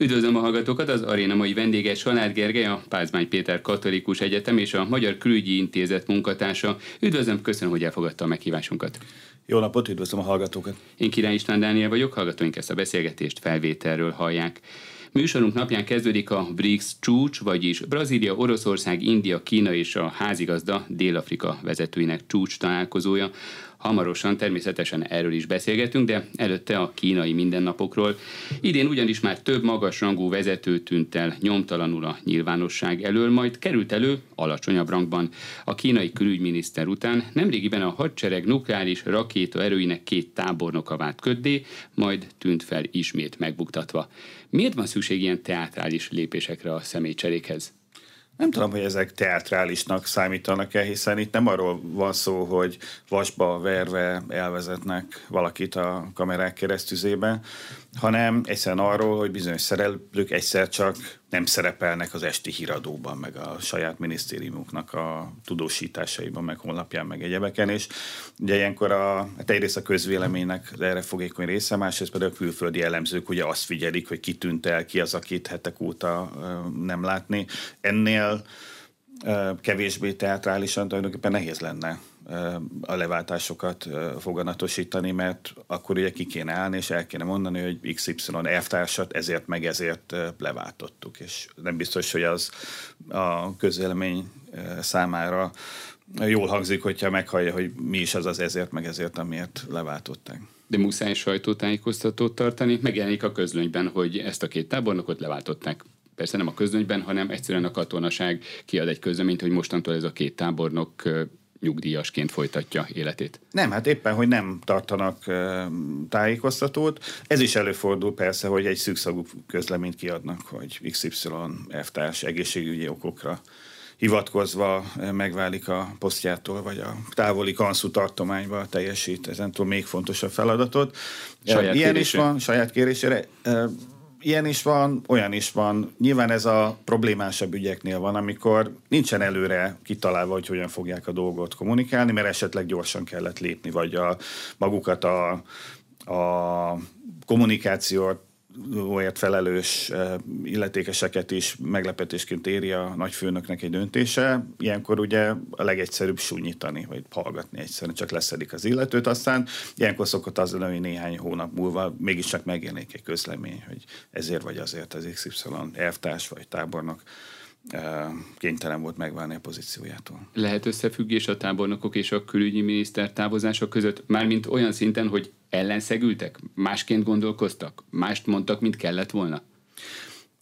Üdvözlöm a hallgatókat, az aréna mai vendége Salád Gergely, a Pázmány Péter Katolikus Egyetem és a Magyar Külügyi Intézet munkatársa. Üdvözlöm, köszönöm, hogy elfogadta a meghívásunkat. Jó napot, üdvözlöm a hallgatókat. Én Király István Dániel vagyok, hallgatóink ezt a beszélgetést felvételről hallják. Műsorunk napján kezdődik a BRICS csúcs, vagyis Brazília, Oroszország, India, Kína és a házigazda Dél-Afrika vezetőinek csúcs találkozója. Hamarosan természetesen erről is beszélgetünk, de előtte a kínai mindennapokról. Idén ugyanis már több magasrangú vezető tűnt el nyomtalanul a nyilvánosság elől, majd került elő alacsonyabb rangban. A kínai külügyminiszter után nemrégiben a hadsereg nukleáris rakéta erőinek két tábornoka vált köddé, majd tűnt fel ismét megbuktatva. Miért van szükség ilyen teátrális lépésekre a személycserékhez? Nem tudom, hogy ezek teatrálisnak számítanak-e, hiszen itt nem arról van szó, hogy vasba verve elvezetnek valakit a kamerák keresztüzében, hanem egyszerűen arról, hogy bizonyos szereplők egyszer csak nem szerepelnek az esti híradóban, meg a saját minisztériumuknak a tudósításaiban, meg honlapján, meg egyebeken, és ugye ilyenkor a, hát egyrészt a közvéleménynek erre fogékony része, másrészt pedig a külföldi elemzők ugye azt figyelik, hogy ki tűnt el, ki az, akit hetek óta nem látni. Ennél kevésbé teatrálisan tulajdonképpen nehéz lenne a leváltásokat foganatosítani, mert akkor ugye ki kéne állni, és el kéne mondani, hogy XY elvtársat ezért meg ezért leváltottuk, és nem biztos, hogy az a közvélemény számára jól hangzik, hogyha meghallja, hogy mi is az az ezért meg ezért, amiért leváltották. De muszáj sajtótájékoztatót tartani, megjelenik a közlönyben, hogy ezt a két tábornokot leváltották. Persze nem a közönyben, hanem egyszerűen a katonaság kiad egy közleményt, hogy mostantól ez a két tábornok nyugdíjasként folytatja életét. Nem, hát éppen, hogy nem tartanak tájékoztatót. Ez is előfordul persze, hogy egy szűkszagú közleményt kiadnak, hogy XY F-társ egészségügyi okokra hivatkozva megválik a posztjától, vagy a távoli kanszú tartományba teljesít ezentúl még fontosabb feladatot. Saját Ilyen kérésre. is van, saját kérésére ilyen is van, olyan is van. Nyilván ez a problémásabb ügyeknél van, amikor nincsen előre kitalálva, hogy hogyan fogják a dolgot kommunikálni, mert esetleg gyorsan kellett lépni, vagy a, magukat a, a kommunikációt óért felelős illetékeseket is meglepetésként éri a nagyfőnöknek egy döntése. Ilyenkor ugye a legegyszerűbb súnyítani, vagy hallgatni egyszerűen, csak leszedik az illetőt. Aztán ilyenkor szokott az lenni, hogy néhány hónap múlva mégiscsak megjelenik egy közlemény, hogy ezért vagy azért az XY elvtárs vagy tábornok kénytelen volt megválni a pozíciójától. Lehet összefüggés a tábornokok és a külügyi miniszter távozása között, mármint olyan szinten, hogy ellenszegültek, másként gondolkoztak, mást mondtak, mint kellett volna?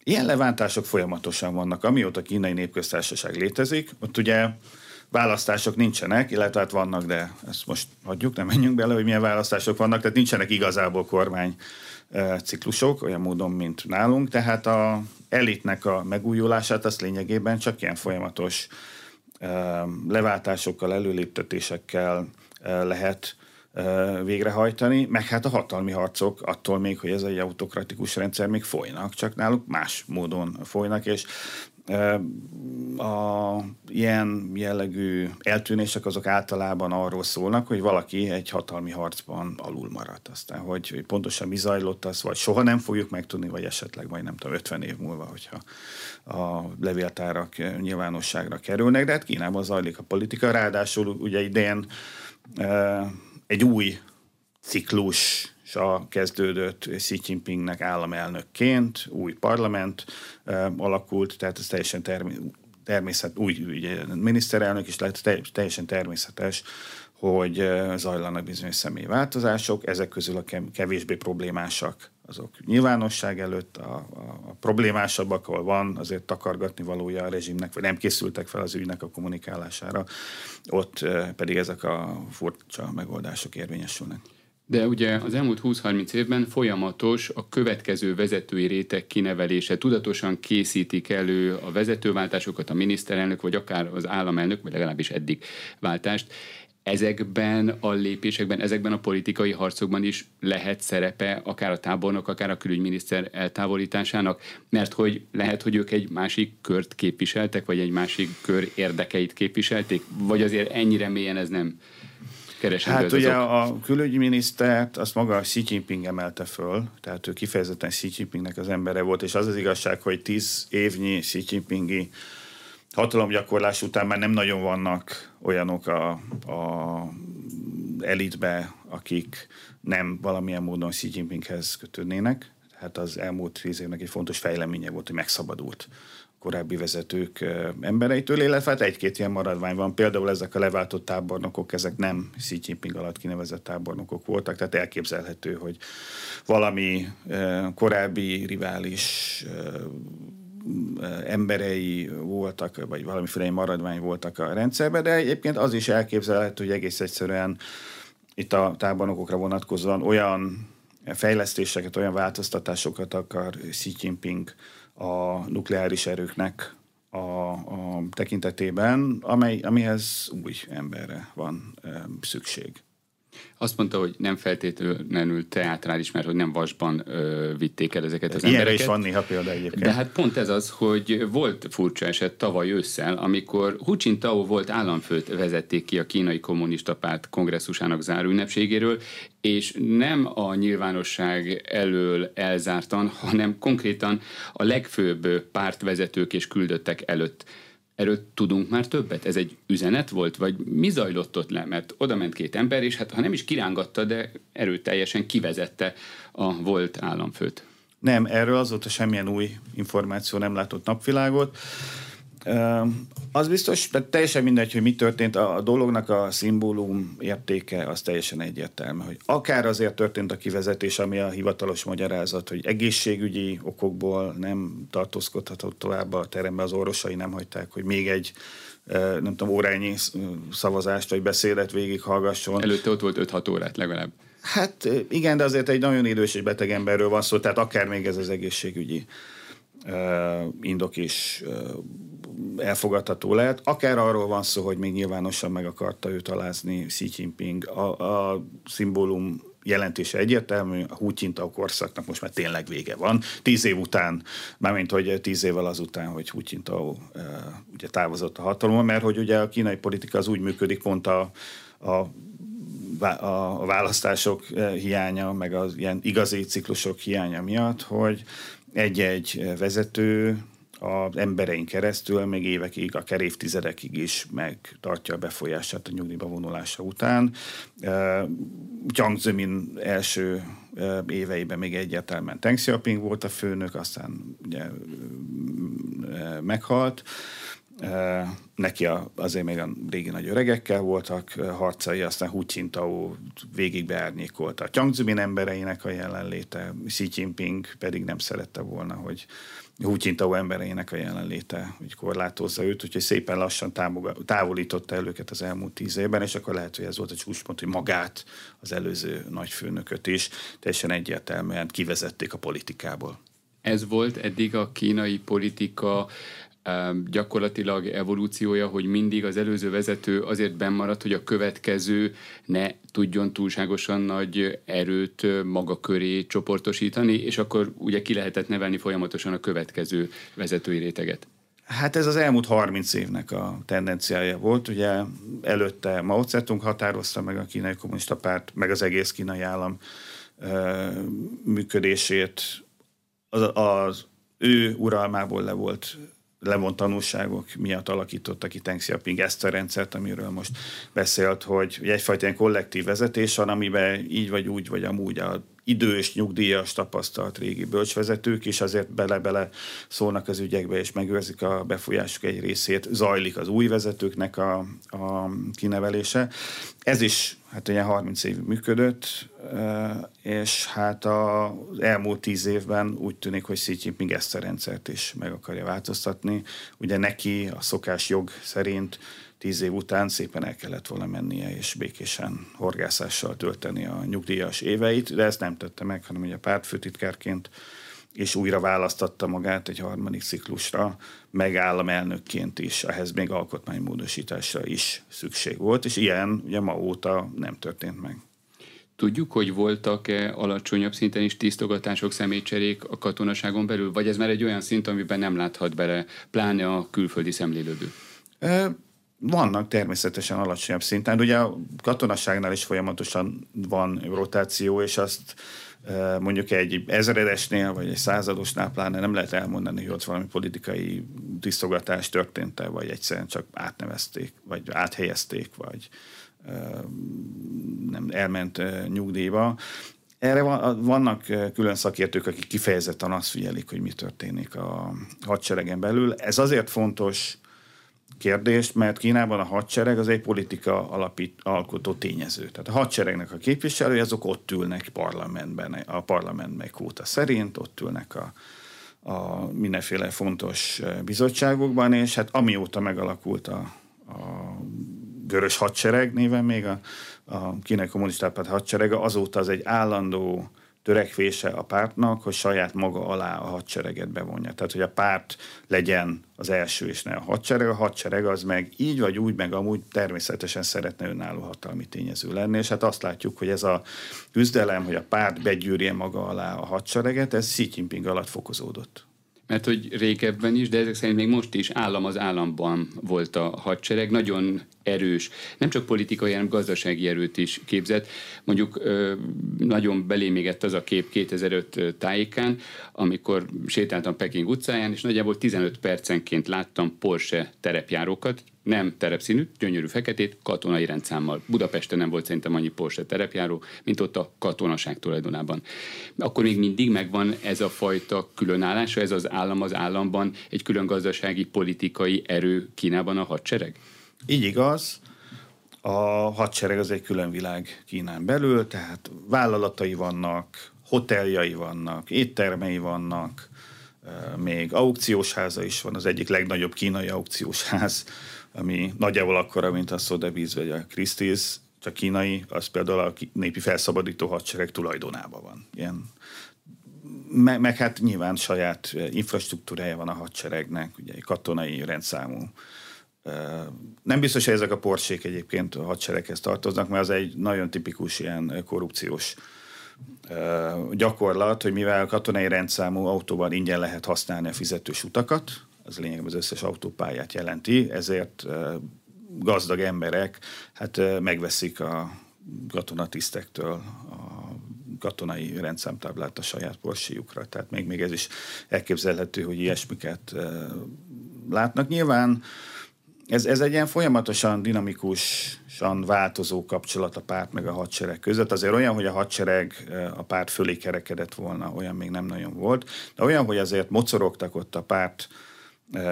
Ilyen leváltások folyamatosan vannak. Amióta a kínai népköztársaság létezik, ott ugye választások nincsenek, illetve hát vannak, de ezt most hagyjuk, nem menjünk bele, hogy milyen választások vannak, tehát nincsenek igazából kormány ciklusok, olyan módon, mint nálunk, tehát a elitnek a megújulását azt lényegében csak ilyen folyamatos leváltásokkal, előléptetésekkel lehet végrehajtani, meg hát a hatalmi harcok attól még, hogy ez egy autokratikus rendszer még folynak, csak náluk más módon folynak, és a ilyen jellegű eltűnések azok általában arról szólnak, hogy valaki egy hatalmi harcban alul maradt. Aztán, hogy, pontosan mi zajlott az, vagy soha nem fogjuk megtudni, vagy esetleg majd nem tudom, 50 év múlva, hogyha a levéltárak nyilvánosságra kerülnek, de hát Kínában zajlik a politika, ráadásul ugye idén egy új ciklus kezdődött Xi Jinpingnek államelnökként, új parlament alakult, tehát ez teljesen természet, új ugye, miniszterelnök is lehet, teljesen természetes, hogy zajlanak bizonyos személyváltozások, ezek közül a kevésbé problémásak azok nyilvánosság előtt, a, a, a problémásabbak, ahol van azért takargatni valója a rezsimnek, vagy nem készültek fel az ügynek a kommunikálására, ott pedig ezek a furcsa megoldások érvényesülnek. De ugye az elmúlt 20-30 évben folyamatos a következő vezetői réteg kinevelése. Tudatosan készítik elő a vezetőváltásokat, a miniszterelnök, vagy akár az államelnök, vagy legalábbis eddig váltást. Ezekben a lépésekben, ezekben a politikai harcokban is lehet szerepe akár a tábornok, akár a külügyminiszter eltávolításának, mert hogy lehet, hogy ők egy másik kört képviseltek, vagy egy másik kör érdekeit képviselték, vagy azért ennyire mélyen ez nem keresendő Hát ugye a külügyminisztert azt maga Xi Jinping emelte föl, tehát ő kifejezetten Xi Jinpingnek az embere volt, és az az igazság, hogy tíz évnyi Xi Jinpingi hatalomgyakorlás után már nem nagyon vannak olyanok a, a elitbe, akik nem valamilyen módon Xi Jinpinghez kötődnének. Hát az elmúlt tíz évnek egy fontos fejleménye volt, hogy megszabadult korábbi vezetők embereitől, illetve hát egy-két ilyen maradvány van. Például ezek a leváltott tábornokok, ezek nem Xi Jinping alatt kinevezett tábornokok voltak, tehát elképzelhető, hogy valami korábbi rivális emberei voltak, vagy valamiféle maradvány voltak a rendszerben, de egyébként az is elképzelhető, hogy egész egyszerűen itt a tábornokokra vonatkozóan olyan fejlesztéseket, olyan változtatásokat akar Xi Jinping a nukleáris erőknek a, a tekintetében, amely, amihez új emberre van e, szükség. Azt mondta, hogy nem feltétlenül teátrális, mert hogy nem vasban ö, vitték el ezeket az Ilyenre embereket. is van néha példa egyébként. De hát pont ez az, hogy volt furcsa eset tavaly ősszel, amikor Hu Jintao volt államfőt vezették ki a kínai kommunista párt kongresszusának záró ünnepségéről, és nem a nyilvánosság elől elzártan, hanem konkrétan a legfőbb pártvezetők és küldöttek előtt Erről tudunk már többet? Ez egy üzenet volt, vagy mi zajlott ott le? Mert oda ment két ember, és hát ha nem is kirángatta, de erőteljesen kivezette a volt államfőt. Nem, erről azóta semmilyen új információ nem látott napvilágot. Az biztos, de teljesen mindegy, hogy mi történt, a dolognak a szimbólum értéke az teljesen egyértelmű, hogy akár azért történt a kivezetés, ami a hivatalos magyarázat, hogy egészségügyi okokból nem tartózkodhatott tovább a terembe, az orvosai nem hagyták, hogy még egy nem tudom, órányi szavazást vagy beszédet végighallgasson. Előtte ott volt 5-6 órát legalább. Hát igen, de azért egy nagyon idős és beteg emberről van szó, tehát akár még ez az egészségügyi indok is elfogadható lehet. Akár arról van szó, hogy még nyilvánosan meg akarta őt alázni Xi Jinping. A, a szimbólum jelentése egyértelmű, a Hu Jintao korszaknak most már tényleg vége van. Tíz év után, mármint hogy tíz évvel azután, hogy Hu uh, ugye távozott a hatalomban, mert hogy ugye a kínai politika az úgy működik pont a, a a választások hiánya, meg az ilyen igazi ciklusok hiánya miatt, hogy egy-egy vezető az emberein keresztül még évekig, akár évtizedekig is megtartja a befolyását a nyugdíjba vonulása után. Jiang Zemin első éveiben még egyértelműen Deng Xiaoping volt a főnök, aztán ugye meghalt. Neki a, azért még a régi nagy öregekkel voltak harcai, aztán Hu Jintao végig beárnyékolta a Jiang Zemin embereinek a jelenléte, Xi Jinping pedig nem szerette volna, hogy Hu Jintao embereinek a jelenléte, hogy korlátozza őt, úgyhogy szépen lassan távolította el őket az elmúlt tíz évben, és akkor lehet, hogy ez volt a csúcspont, hogy magát, az előző nagyfőnököt is teljesen egyértelműen kivezették a politikából. Ez volt eddig a kínai politika gyakorlatilag evolúciója, hogy mindig az előző vezető azért bennmaradt, hogy a következő ne tudjon túlságosan nagy erőt maga köré csoportosítani, és akkor ugye ki lehetett nevelni folyamatosan a következő vezetői réteget. Hát ez az elmúlt 30 évnek a tendenciája volt. Ugye előtte Mao Zedong határozta meg a kínai kommunista párt, meg az egész kínai állam működését. Az, az ő uralmából le volt levont tanulságok miatt alakította ki Deng Xiaoping ezt a rendszert, amiről most beszélt, hogy egyfajta ilyen kollektív vezetés van, amiben így vagy úgy, vagy amúgy a idős, nyugdíjas, tapasztalt régi bölcsvezetők is azért bele-bele szólnak az ügyekbe, és megőrzik a befolyásuk egy részét. Zajlik az új vezetőknek a, a kinevelése. Ez is hát ugye 30 év működött, és hát az elmúlt 10 évben úgy tűnik, hogy Xi Jinping ezt a rendszert is meg akarja változtatni. Ugye neki a szokás jog szerint tíz év után szépen el kellett volna mennie, és békésen horgászással tölteni a nyugdíjas éveit, de ezt nem tette meg, hanem ugye pártfőtitkárként és újra választatta magát egy harmadik ciklusra, megállamelnökként is, ehhez még alkotmánymódosításra is szükség volt, és ilyen ugye ma óta nem történt meg. Tudjuk, hogy voltak-e alacsonyabb szinten is tisztogatások, személycserék a katonaságon belül, vagy ez már egy olyan szint, amiben nem láthat bele, pláne a külföldi szemlélődő? Vannak természetesen alacsonyabb szinten. Ugye a katonaságnál is folyamatosan van rotáció, és azt mondjuk egy ezredesnél, vagy egy századosnál pláne nem lehet elmondani, hogy ott valami politikai tisztogatás történt-e, vagy egyszerűen csak átnevezték, vagy áthelyezték, vagy nem elment nyugdíjba. Erre vannak külön szakértők, akik kifejezetten azt figyelik, hogy mi történik a hadseregen belül. Ez azért fontos kérdést, mert Kínában a hadsereg az egy politika alapít, alkotó tényező. Tehát a hadseregnek a képviselői azok ott ülnek parlamentben, a parlamentben kvóta szerint, ott ülnek a, a mindenféle fontos bizottságokban, és hát amióta megalakult a, a Vörös Hadsereg néven még a, a kínai kommunista párt hadserege, azóta az egy állandó törekvése a pártnak, hogy saját maga alá a hadsereget bevonja. Tehát, hogy a párt legyen az első, és ne a hadsereg. A hadsereg az meg így vagy úgy, meg amúgy természetesen szeretne önálló hatalmi tényező lenni, és hát azt látjuk, hogy ez a küzdelem, hogy a párt begyűrje maga alá a hadsereget, ez Xi Jinping alatt fokozódott mert hogy régebben is, de ezek szerint még most is állam az államban volt a hadsereg, nagyon erős, nem csak politikai, hanem gazdasági erőt is képzett. Mondjuk nagyon belémégett az a kép 2005 tájékán, amikor sétáltam Peking utcáján, és nagyjából 15 percenként láttam Porsche terepjárókat, nem terepszínű, gyönyörű feketét, katonai rendszámmal. Budapesten nem volt szerintem annyi Porsche terepjáró, mint ott a katonaság tulajdonában. Akkor még mindig megvan ez a fajta különállása, ez az állam az államban, egy külön gazdasági, politikai erő Kínában a hadsereg? Így igaz. A hadsereg az egy külön világ Kínán belül, tehát vállalatai vannak, hoteljai vannak, éttermei vannak, még aukciós háza is van, az egyik legnagyobb kínai aukciós ház, ami nagyjából akkora, mint a Sotheby's vagy a Christie's, csak kínai, az például a népi felszabadító hadsereg tulajdonában van. Ilyen meg, meg hát nyilván saját infrastruktúrája van a hadseregnek, ugye katonai rendszámú nem biztos, hogy ezek a porsék egyébként a hadsereghez tartoznak, mert az egy nagyon tipikus ilyen korrupciós gyakorlat, hogy mivel katonai rendszámú autóban ingyen lehet használni a fizetős utakat, az lényegében az összes autópályát jelenti, ezért gazdag emberek hát megveszik a katonatisztektől a katonai rendszámtáblát a saját porsiukra. Tehát még, még ez is elképzelhető, hogy ilyesmiket látnak. Nyilván ez, ez egy ilyen folyamatosan dinamikusan változó kapcsolat a párt meg a hadsereg között. Azért olyan, hogy a hadsereg a párt fölé kerekedett volna, olyan még nem nagyon volt, de olyan, hogy azért mocorogtak ott a párt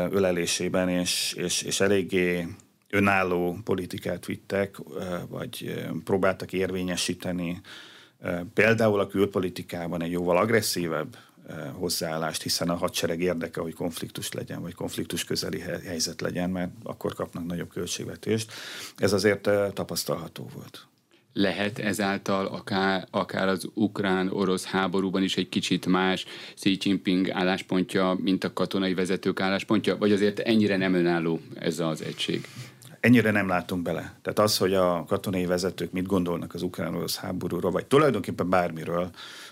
ölelésében, és, és, és eléggé önálló politikát vittek, vagy próbáltak érvényesíteni például a külpolitikában egy jóval agresszívebb hozzáállást, hiszen a hadsereg érdeke, hogy konfliktus legyen, vagy konfliktus közeli helyzet legyen, mert akkor kapnak nagyobb költségvetést. Ez azért tapasztalható volt lehet ezáltal akár, akár az ukrán-orosz háborúban is egy kicsit más Xi Jinping álláspontja, mint a katonai vezetők álláspontja, vagy azért ennyire nem önálló ez az egység? Ennyire nem látunk bele. Tehát az, hogy a katonai vezetők mit gondolnak az ukrán-orosz háborúról, vagy tulajdonképpen bármiről,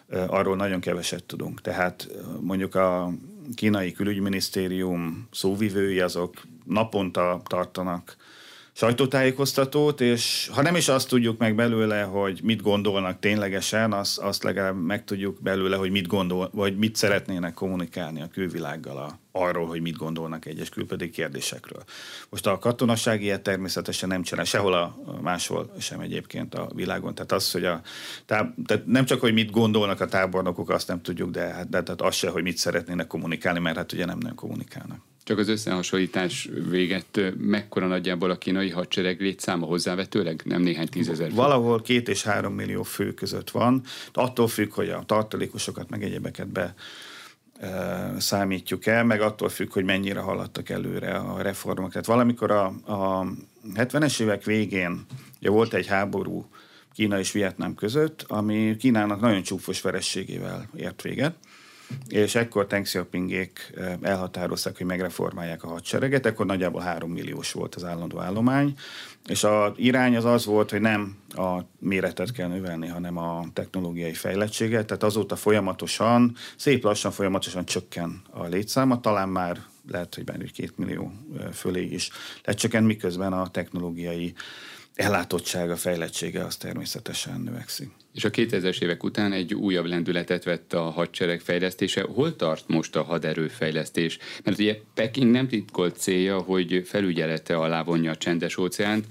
arról nagyon keveset tudunk. Tehát mondjuk a kínai külügyminisztérium szóvivői azok naponta tartanak sajtótájékoztatót, és ha nem is azt tudjuk meg belőle, hogy mit gondolnak ténylegesen, azt, azt legalább meg tudjuk belőle, hogy mit gondol, vagy mit szeretnének kommunikálni a külvilággal a, arról, hogy mit gondolnak egyes külpedi kérdésekről. Most a katonaság ilyet természetesen nem csinál, sehol a, máshol sem egyébként a világon. Tehát az, hogy a, tehát nem csak, hogy mit gondolnak a tábornokok, azt nem tudjuk, de, hát, de tehát az se, hogy mit szeretnének kommunikálni, mert hát ugye nem nagyon kommunikálnak. Csak az összehasonlítás véget, mekkora nagyjából a kínai hadsereg létszáma hozzávetőleg? Nem néhány tízezer fő. Valahol két és három millió fő között van. Attól függ, hogy a tartalékosokat meg egyebeket be számítjuk el, meg attól függ, hogy mennyire haladtak előre a reformok. Tehát valamikor a, a 70-es évek végén ugye volt egy háború Kína és Vietnám között, ami Kínának nagyon csúfos verességével ért véget és ekkor Deng Xiaopingék elhatározták, hogy megreformálják a hadsereget, ekkor nagyjából 3 milliós volt az állandó állomány, és a irány az az volt, hogy nem a méretet kell növelni, hanem a technológiai fejlettséget, tehát azóta folyamatosan, szép lassan folyamatosan csökken a létszáma, talán már lehet, hogy benne két millió fölé is lecsökkent, miközben a technológiai ellátottsága, fejlettsége az természetesen növekszik. És a 2000-es évek után egy újabb lendületet vett a hadsereg fejlesztése. Hol tart most a haderő fejlesztés? Mert ugye Peking nem titkolt célja, hogy felügyelete alá vonja a csendes óceánt,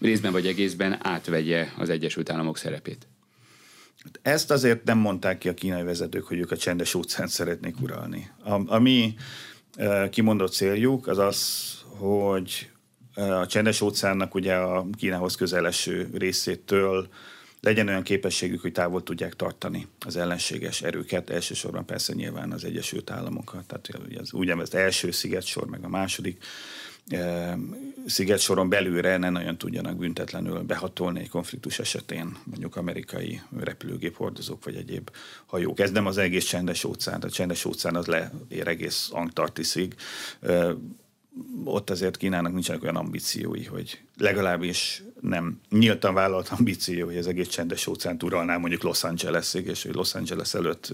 részben vagy egészben átvegye az Egyesült Államok szerepét. Ezt azért nem mondták ki a kínai vezetők, hogy ők a csendes óceánt szeretnék uralni. A, a mi e, kimondott céljuk az az, hogy a csendes óceánnak ugye a Kínához közeleső részétől legyen olyan képességük, hogy távol tudják tartani az ellenséges erőket, elsősorban persze nyilván az Egyesült Államokat, tehát az úgynevezett első sziget-sor, meg a második sziget-soron belülre ne nagyon tudjanak büntetlenül behatolni egy konfliktus esetén, mondjuk amerikai repülőgép hordozók vagy egyéb hajók. Ez nem az egész csendes óceán, a csendes óceán az leér egész Antarktiszig ott azért Kínának nincsenek olyan ambíciói, hogy legalábbis nem nyíltan vállalt ambíció, hogy az egész csendes óceánt uralná mondjuk Los Angelesig, és hogy Los Angeles előtt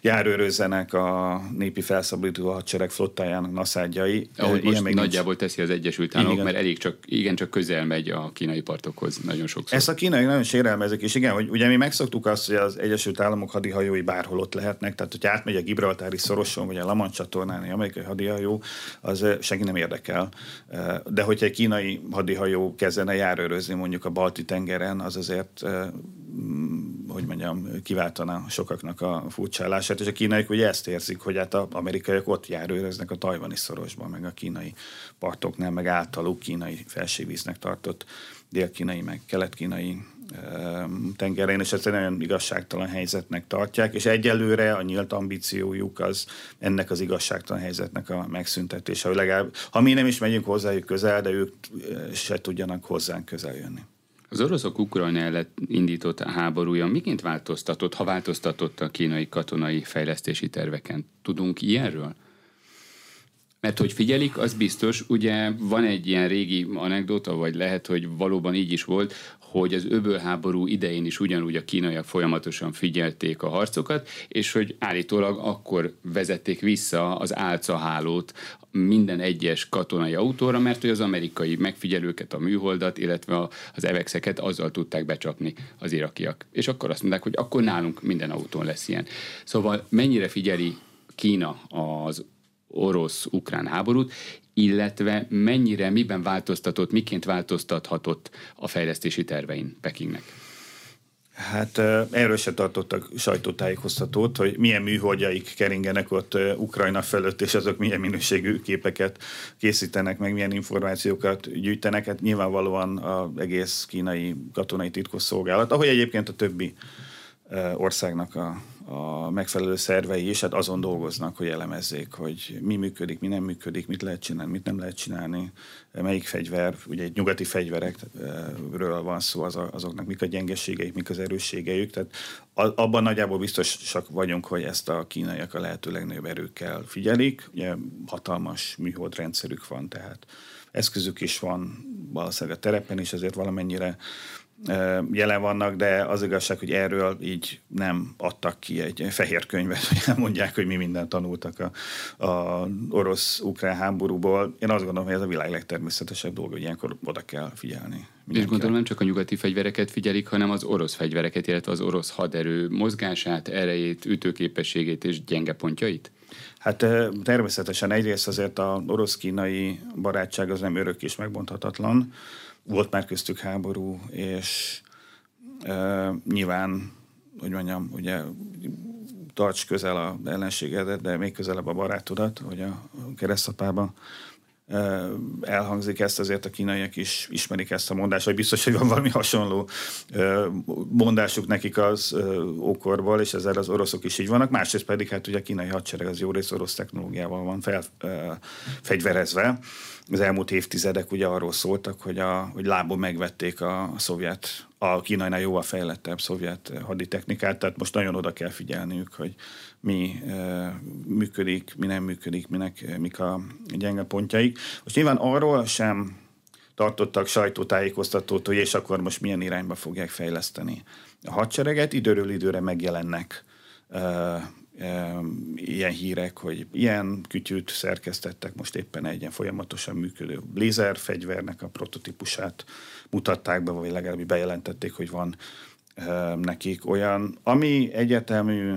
járőrözzenek a népi felszabadító hadsereg flottájának naszádjai. Ahogy most még nagyjából nincs. teszi az Egyesült Államok, igen. mert elég csak, igen, csak közel megy a kínai partokhoz nagyon sokszor. Ezt a kínai nagyon sérelmezik, és igen, hogy ugye mi megszoktuk azt, hogy az Egyesült Államok hadihajói bárhol ott lehetnek, tehát hogy átmegy a Gibraltári szoroson, vagy a Lamant csatornán egy amerikai hadihajó, az senki nem érdekel. De hogyha egy kínai hadihajó kezdene járőrözni mondjuk a Balti tengeren, az azért hogy mondjam, kiváltana sokaknak a furcsálását, és a kínaiak ugye ezt érzik, hogy hát az amerikaiak ott járőröznek a tajvani szorosban, meg a kínai partoknál, meg általuk kínai felségvíznek tartott dél-kínai, meg kelet-kínai tengerén, és ezt egy nagyon igazságtalan helyzetnek tartják, és egyelőre a nyílt ambíciójuk az ennek az igazságtalan helyzetnek a megszüntetése, hogy legalább, ha mi nem is megyünk hozzájuk közel, de ők se tudjanak hozzánk közel jönni. Az oroszok Ukrajna ellen indított háborúja miként változtatott, ha változtatott a kínai katonai fejlesztési terveken? Tudunk ilyenről? Mert hogy figyelik, az biztos, ugye van egy ilyen régi anekdota, vagy lehet, hogy valóban így is volt, hogy az öbölháború idején is ugyanúgy a kínaiak folyamatosan figyelték a harcokat, és hogy állítólag akkor vezették vissza az álcahálót minden egyes katonai autóra, mert hogy az amerikai megfigyelőket, a műholdat, illetve az evexeket azzal tudták becsapni az irakiak. És akkor azt mondták, hogy akkor nálunk minden autón lesz ilyen. Szóval mennyire figyeli Kína az orosz-ukrán háborút, illetve mennyire, miben változtatott, miként változtathatott a fejlesztési tervein Pekingnek? Hát erről se tartottak sajtótájékoztatót, hogy milyen műholdjaik keringenek ott Ukrajna fölött, és azok milyen minőségű képeket készítenek, meg milyen információkat gyűjtenek. Hát nyilvánvalóan az egész kínai katonai titkosszolgálat, ahogy egyébként a többi országnak a a megfelelő szervei is hát azon dolgoznak, hogy elemezzék, hogy mi működik, mi nem működik, mit lehet csinálni, mit nem lehet csinálni, melyik fegyver, ugye egy nyugati fegyverekről van szó, az a, azoknak mik a gyengeségeik, mik az erősségeik, tehát abban nagyjából biztosak vagyunk, hogy ezt a kínaiak a lehető legnagyobb erőkkel figyelik, ugye hatalmas műholdrendszerük van, tehát eszközük is van valószínűleg a terepen is, ezért valamennyire jelen vannak, de az igazság, hogy erről így nem adtak ki egy fehér könyvet, hogy elmondják, hogy mi mindent tanultak a, a orosz-ukrán háborúból. Én azt gondolom, hogy ez a világ legtermészetesebb dolga, hogy ilyenkor oda kell figyelni. És gondolom nem csak a nyugati fegyvereket figyelik, hanem az orosz fegyvereket, illetve az orosz haderő mozgását, erejét, ütőképességét és gyenge pontjait? Hát természetesen egyrészt azért az orosz-kínai barátság az nem örök és megbonthatatlan, volt már köztük háború, és e, nyilván, hogy mondjam, ugye tarts közel a ellenségedet, de még közelebb a barátodat, hogy a keresztapában elhangzik ezt, azért a kínaiak is ismerik ezt a mondást, vagy biztos, hogy van valami hasonló mondásuk nekik az ókorból, és ezzel az oroszok is így vannak. Másrészt pedig hát ugye a kínai hadsereg az jó rész orosz technológiával van fel, fegyverezve. Az elmúlt évtizedek ugye arról szóltak, hogy, a, hogy lábon megvették a, a szovjet, a kínainál jóval fejlettebb szovjet haditechnikát, tehát most nagyon oda kell figyelniük, hogy mi e, működik, mi nem működik, minek, mik a gyenge pontjaik. Most nyilván arról sem tartottak sajtótájékoztatót, hogy és akkor most milyen irányba fogják fejleszteni a hadsereget. Időről időre megjelennek e, ilyen hírek, hogy ilyen kütyűt szerkesztettek, most éppen egy ilyen folyamatosan működő Blizzard fegyvernek a prototípusát mutatták be, vagy legalábbis bejelentették, hogy van nekik olyan, ami egyetemű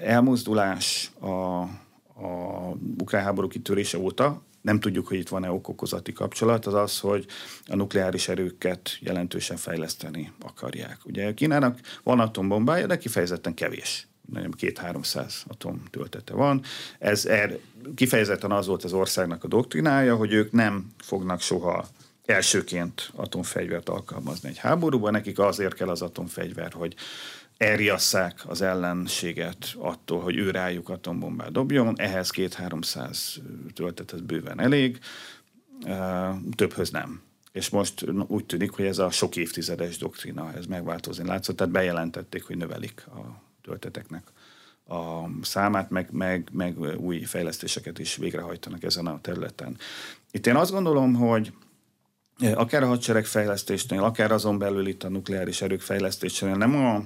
elmozdulás a, a ukrán háború kitörése óta, nem tudjuk, hogy itt van-e okokozati kapcsolat, az az, hogy a nukleáris erőket jelentősen fejleszteni akarják. Ugye Kínának van atombombája, de kifejezetten kevés nem két-háromszáz atom töltete van. Ez er, kifejezetten az volt az országnak a doktrinája, hogy ők nem fognak soha elsőként atomfegyvert alkalmazni egy háborúban, nekik azért kell az atomfegyver, hogy elriasszák az ellenséget attól, hogy ő rájuk atombombát dobjon, ehhez két-háromszáz töltetet bőven elég, többhöz nem. És most úgy tűnik, hogy ez a sok évtizedes doktrina, ez megváltozni látszott, tehát bejelentették, hogy növelik a tölteteknek a számát, meg, meg, meg új fejlesztéseket is végrehajtanak ezen a területen. Itt én azt gondolom, hogy akár a hadsereg fejlesztésnél, akár azon belül itt a nukleáris erők fejlesztésnél nem a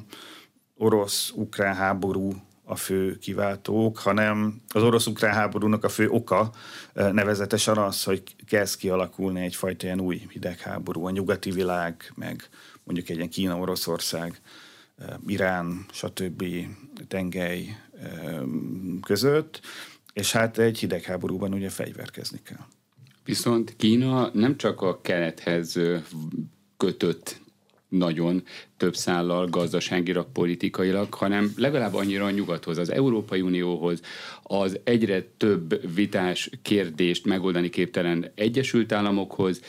orosz-ukrán háború a fő kiváltók, hanem az orosz-ukrán háborúnak a fő oka nevezetesen az, hogy kezd kialakulni egyfajta ilyen új hidegháború, a nyugati világ, meg mondjuk egy ilyen Kína-Oroszország, Irán, stb. tengely között, és hát egy hidegháborúban ugye fegyverkezni kell. Viszont Kína nem csak a kelethez kötött nagyon több szállal gazdaságilag, politikailag, hanem legalább annyira a nyugathoz, az Európai Unióhoz, az egyre több vitás kérdést megoldani képtelen Egyesült Államokhoz,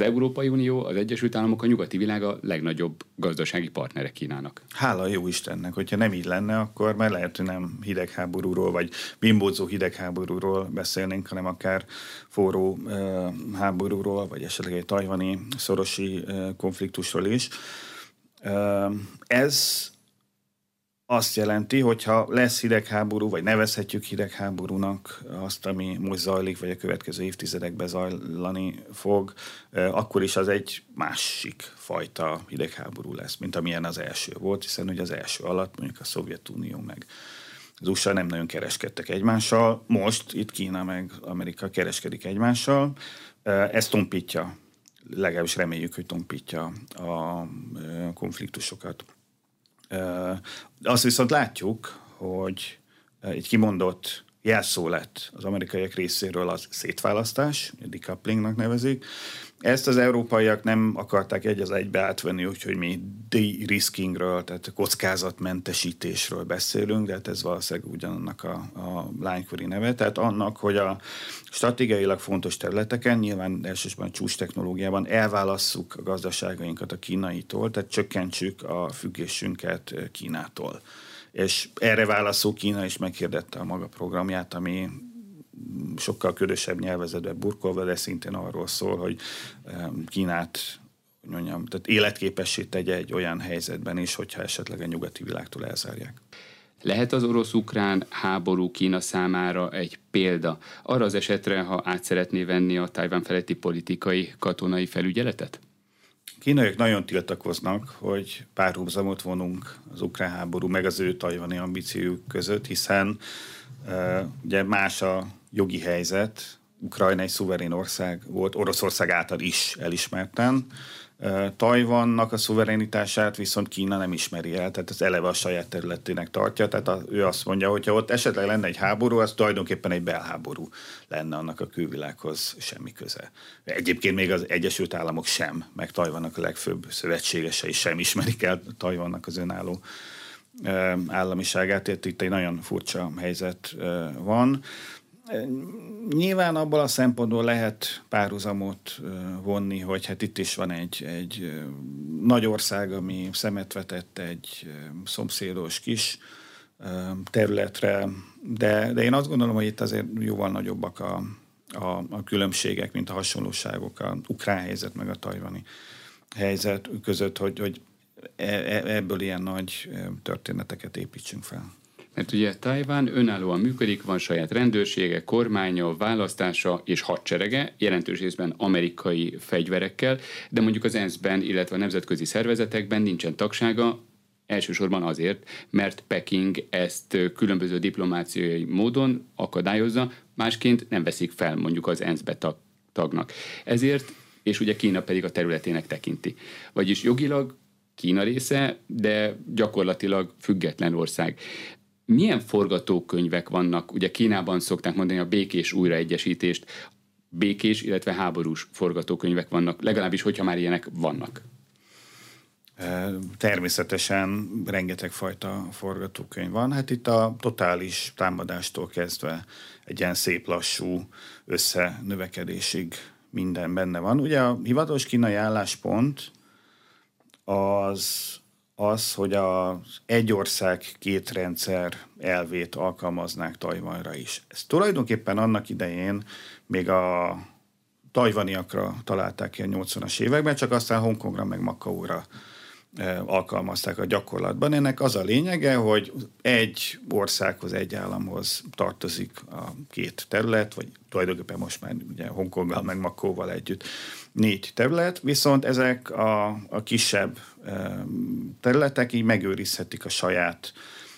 az Európai Unió, az Egyesült Államok, a nyugati világ a legnagyobb gazdasági partnere Kínának. Hála jó Istennek, hogyha nem így lenne, akkor már lehet, hogy nem hidegháborúról, vagy bimbózó hidegháborúról beszélnénk, hanem akár forró uh, háborúról, vagy esetleg egy tajvani szorosi uh, konfliktusról is. Uh, ez azt jelenti, hogyha lesz hidegháború, vagy nevezhetjük hidegháborúnak azt, ami most zajlik, vagy a következő évtizedekben zajlani fog, akkor is az egy másik fajta hidegháború lesz, mint amilyen az első volt, hiszen ugye az első alatt mondjuk a Szovjetunió meg az USA nem nagyon kereskedtek egymással, most itt Kína meg Amerika kereskedik egymással, ez tompítja, legalábbis reméljük, hogy tompítja a konfliktusokat. Azt viszont látjuk, hogy egy kimondott jelszó lett az amerikaiak részéről az szétválasztás, decouplingnak nevezik. Ezt az európaiak nem akarták egy az egybe átvenni, úgyhogy mi de-riskingről, tehát kockázatmentesítésről beszélünk, de hát ez valószínűleg ugyanannak a, a lánykori neve, tehát annak, hogy a stratégiailag fontos területeken, nyilván elsősorban a csúcs technológiában elválasszuk a gazdaságainkat a kínaitól, tehát csökkentsük a függésünket Kínától. És erre válaszol Kína is meghirdette a maga programját, ami sokkal ködösebb nyelvezetbe burkolva, de szintén arról szól, hogy Kínát mondjam, tehát életképessé tegye egy olyan helyzetben is, hogyha esetleg a nyugati világtól elzárják. Lehet az orosz-ukrán háború Kína számára egy példa arra az esetre, ha át szeretné venni a Tajván feletti politikai, katonai felügyeletet? Kínaiak nagyon tiltakoznak, hogy párhuzamot vonunk az ukrán háború meg az ő tajvani ambíciók között, hiszen uh, ugye más a jogi helyzet, Ukrajna egy szuverén ország volt, Oroszország által is elismerten, Tajvannak a szuverenitását viszont Kína nem ismeri el, tehát ez eleve a saját területének tartja, tehát a, ő azt mondja, hogy ha ott esetleg lenne egy háború, az tulajdonképpen egy belháború lenne annak a külvilághoz semmi köze. Egyébként még az Egyesült Államok sem, meg Tajvannak a legfőbb szövetségesei sem ismerik el Tajvannak az önálló államiságát, itt egy nagyon furcsa helyzet van. Nyilván abból a szempontból lehet párhuzamot vonni, hogy hát itt is van egy, egy nagy ország, ami szemet vetett egy szomszédos kis területre, de, de én azt gondolom, hogy itt azért jóval nagyobbak a, a, a különbségek, mint a hasonlóságok a ukrán helyzet meg a tajvani helyzet között, hogy, hogy e, e, ebből ilyen nagy történeteket építsünk fel. Mert ugye Tajván önállóan működik, van saját rendőrsége, kormánya, választása és hadserege, jelentős részben amerikai fegyverekkel, de mondjuk az ENSZ-ben, illetve a nemzetközi szervezetekben nincsen tagsága, Elsősorban azért, mert Peking ezt különböző diplomáciai módon akadályozza, másként nem veszik fel mondjuk az ENSZ-be tagnak. Ezért, és ugye Kína pedig a területének tekinti. Vagyis jogilag Kína része, de gyakorlatilag független ország. Milyen forgatókönyvek vannak? Ugye Kínában szokták mondani a békés újraegyesítést, békés, illetve háborús forgatókönyvek vannak, legalábbis, hogyha már ilyenek vannak. Természetesen rengeteg fajta forgatókönyv van. Hát itt a totális támadástól kezdve egy ilyen szép lassú összenövekedésig minden benne van. Ugye a hivatalos kínai álláspont az az, hogy az egy ország két rendszer elvét alkalmaznák Tajvanra is. Ez tulajdonképpen annak idején még a tajvaniakra találták ki a 80-as években, csak aztán Hongkongra meg Makaóra alkalmazták a gyakorlatban. Ennek az a lényege, hogy egy országhoz, egy államhoz tartozik a két terület, vagy tulajdonképpen most már ugye Hongkonggal meg Makóval együtt négy terület, viszont ezek a, a kisebb területek így megőrizhetik a saját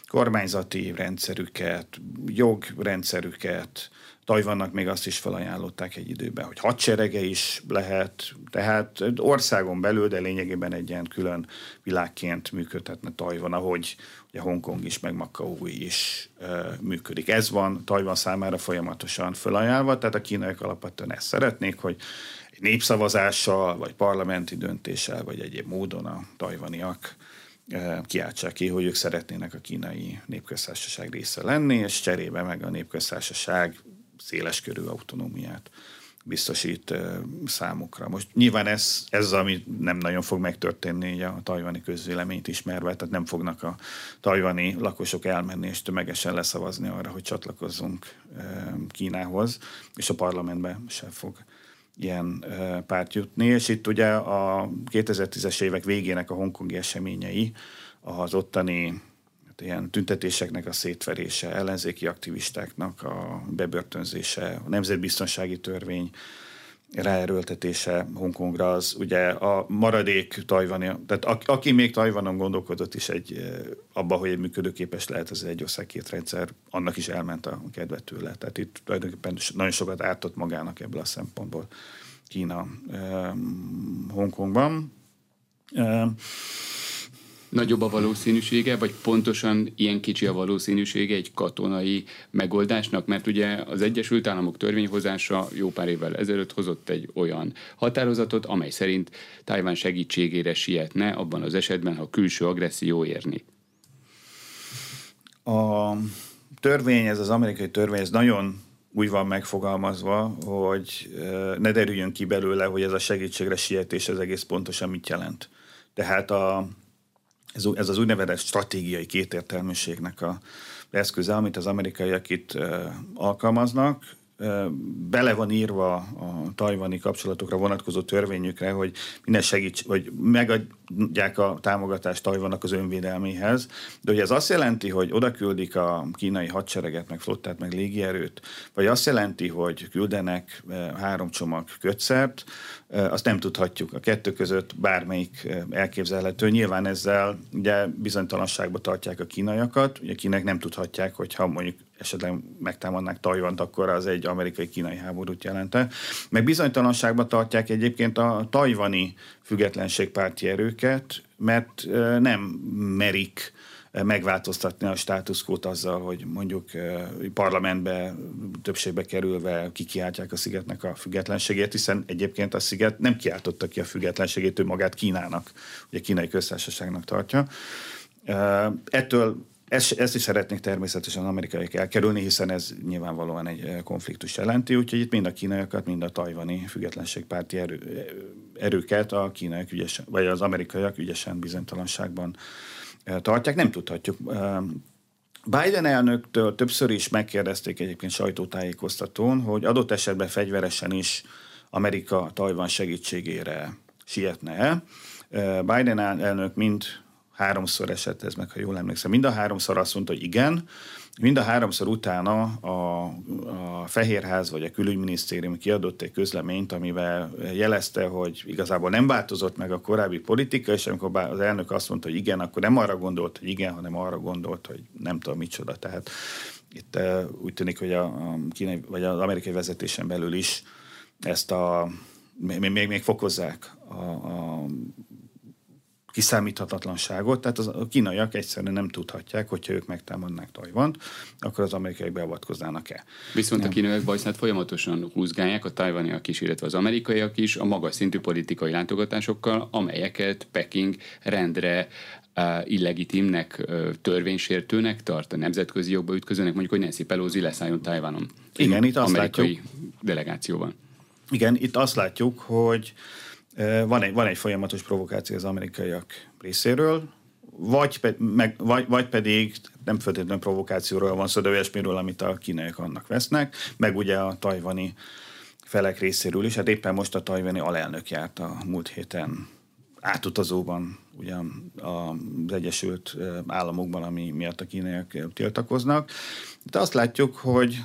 kormányzati rendszerüket, jogrendszerüket, Tajvannak még azt is felajánlották egy időben, hogy hadserege is lehet, tehát országon belül, de lényegében egy ilyen külön világként működhetne Tajvan, ahogy ugye Hongkong is, meg Macau is e, működik. Ez van Tajvan számára folyamatosan felajánlva, tehát a kínaiak alapvetően ezt szeretnék, hogy népszavazással, vagy parlamenti döntéssel, vagy egyéb módon a tajvaniak kiáltsák ki, hogy ők szeretnének a kínai népköztársaság része lenni, és cserébe meg a népköztársaság széleskörű autonómiát biztosít számukra. Most nyilván ez, ez ami nem nagyon fog megtörténni a tajvani közvéleményt ismerve, tehát nem fognak a tajvani lakosok elmenni és tömegesen leszavazni arra, hogy csatlakozzunk Kínához, és a parlamentben sem fog ilyen párt jutni. És itt ugye a 2010-es évek végének a hongkongi eseményei az ottani ilyen tüntetéseknek a szétverése, ellenzéki aktivistáknak a bebörtönzése, a nemzetbiztonsági törvény ráerőltetése Hongkongra, az ugye a maradék tajvani, tehát aki még Tajvanon gondolkodott is egy, abba, hogy egy működőképes lehet az egy ország két rendszer, annak is elment a kedve tőle. Tehát itt tulajdonképpen nagyon sokat ártott magának ebből a szempontból Kína Hongkongban nagyobb a valószínűsége, vagy pontosan ilyen kicsi a valószínűsége egy katonai megoldásnak, mert ugye az Egyesült Államok törvényhozása jó pár évvel ezelőtt hozott egy olyan határozatot, amely szerint Tajván segítségére sietne abban az esetben, ha külső agresszió érni. A törvény, ez az amerikai törvény, ez nagyon úgy van megfogalmazva, hogy ne derüljön ki belőle, hogy ez a segítségre sietés ez egész pontosan mit jelent. Tehát a, ez, ez az úgynevezett stratégiai kétértelműségnek a eszköze, amit az amerikaiak itt alkalmaznak, bele van írva a tajvani kapcsolatokra vonatkozó törvényükre, hogy minden segíts, hogy megadják a támogatást Tajvannak az önvédelméhez, de hogy ez azt jelenti, hogy oda küldik a kínai hadsereget, meg flottát, meg légierőt, vagy azt jelenti, hogy küldenek három csomag kötszert, azt nem tudhatjuk. A kettő között bármelyik elképzelhető. Nyilván ezzel ugye bizonytalanságba tartják a kínaiakat, ugye kínaiak nem tudhatják, hogy ha mondjuk esetleg megtámadnák Tajvant, akkor az egy amerikai-kínai háborút jelente. Meg bizonytalanságban tartják egyébként a tajvani függetlenségpárti erőket, mert nem merik megváltoztatni a státuszkót azzal, hogy mondjuk parlamentbe többségbe kerülve kikiáltják a szigetnek a függetlenségét, hiszen egyébként a sziget nem kiáltotta ki a függetlenségét, ő magát Kínának, ugye kínai köztársaságnak tartja. Ettől ezt, ezt is szeretnék természetesen amerikaiak elkerülni, hiszen ez nyilvánvalóan egy eh, konfliktus jelenti, úgyhogy itt mind a kínaiakat, mind a tajvani függetlenségpárti erő, eh, erőket a kínaiak ügyesen, vagy az amerikaiak ügyesen bizonytalanságban eh, tartják. Nem tudhatjuk. Biden elnöktől többször is megkérdezték egyébként sajtótájékoztatón, hogy adott esetben fegyveresen is Amerika Tajvan segítségére sietne Biden elnök mind háromszor esett ez meg, ha jól emlékszem. Mind a háromszor azt mondta, hogy igen, Mind a háromszor utána a, a Fehérház vagy a külügyminisztérium kiadott egy közleményt, amivel jelezte, hogy igazából nem változott meg a korábbi politika, és amikor az elnök azt mondta, hogy igen, akkor nem arra gondolt, hogy igen, hanem arra gondolt, hogy nem tudom micsoda. Tehát itt úgy tűnik, hogy a, a kínai, vagy az amerikai vezetésen belül is ezt a még, még, még fokozzák a, a kiszámíthatatlanságot, tehát az, a kínaiak egyszerűen nem tudhatják, hogyha ők megtámadnák Tajvant, akkor az amerikaiak beavatkoznának-e. Viszont nem. a kínaiak bajszát folyamatosan húzgálják, a tajvaniak is, illetve az amerikaiak is a magas szintű politikai látogatásokkal, amelyeket Peking rendre illegitimnek, törvénysértőnek tart, a nemzetközi jogba ütközőnek, mondjuk, hogy Nancy Pelosi leszálljon Tajvanon. Igen, itt azt amerikai látjuk, delegációban. Igen, itt azt látjuk, hogy van egy, van egy folyamatos provokáció az amerikaiak részéről, vagy, pe, meg, vagy, vagy pedig nem feltétlenül provokációról van szó, de olyasmiről, amit a kínaiak annak vesznek, meg ugye a tajvani felek részéről is. Hát éppen most a tajvani alelnök járt a múlt héten átutazóban ugye az Egyesült Államokban, ami miatt a kínaiak tiltakoznak. De azt látjuk, hogy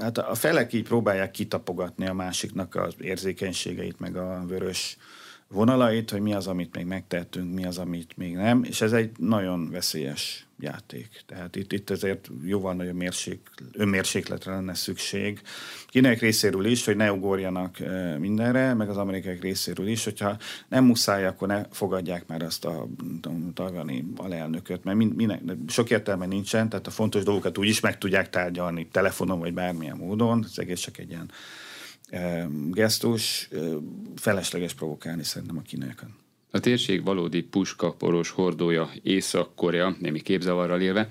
hát a felek így próbálják kitapogatni a másiknak az érzékenységeit, meg a vörös vonalait, hogy mi az, amit még megtettünk, mi az, amit még nem, és ez egy nagyon veszélyes játék. Tehát itt, itt ezért jóval nagyobb mérség, önmérsékletre lenne szükség. Kinek részéről is, hogy ne ugorjanak mindenre, meg az amerikai részéről is, hogyha nem muszáj, akkor ne fogadják már azt a tajvani alelnököt, mert minden, sok értelme nincsen, tehát a fontos dolgokat úgy is meg tudják tárgyalni telefonon, vagy bármilyen módon, ez egész csak egy ilyen gesztus, felesleges provokálni szerintem a kínaiakat. A térség valódi puskaporos hordója Észak-Korea, némi képzavarral élve,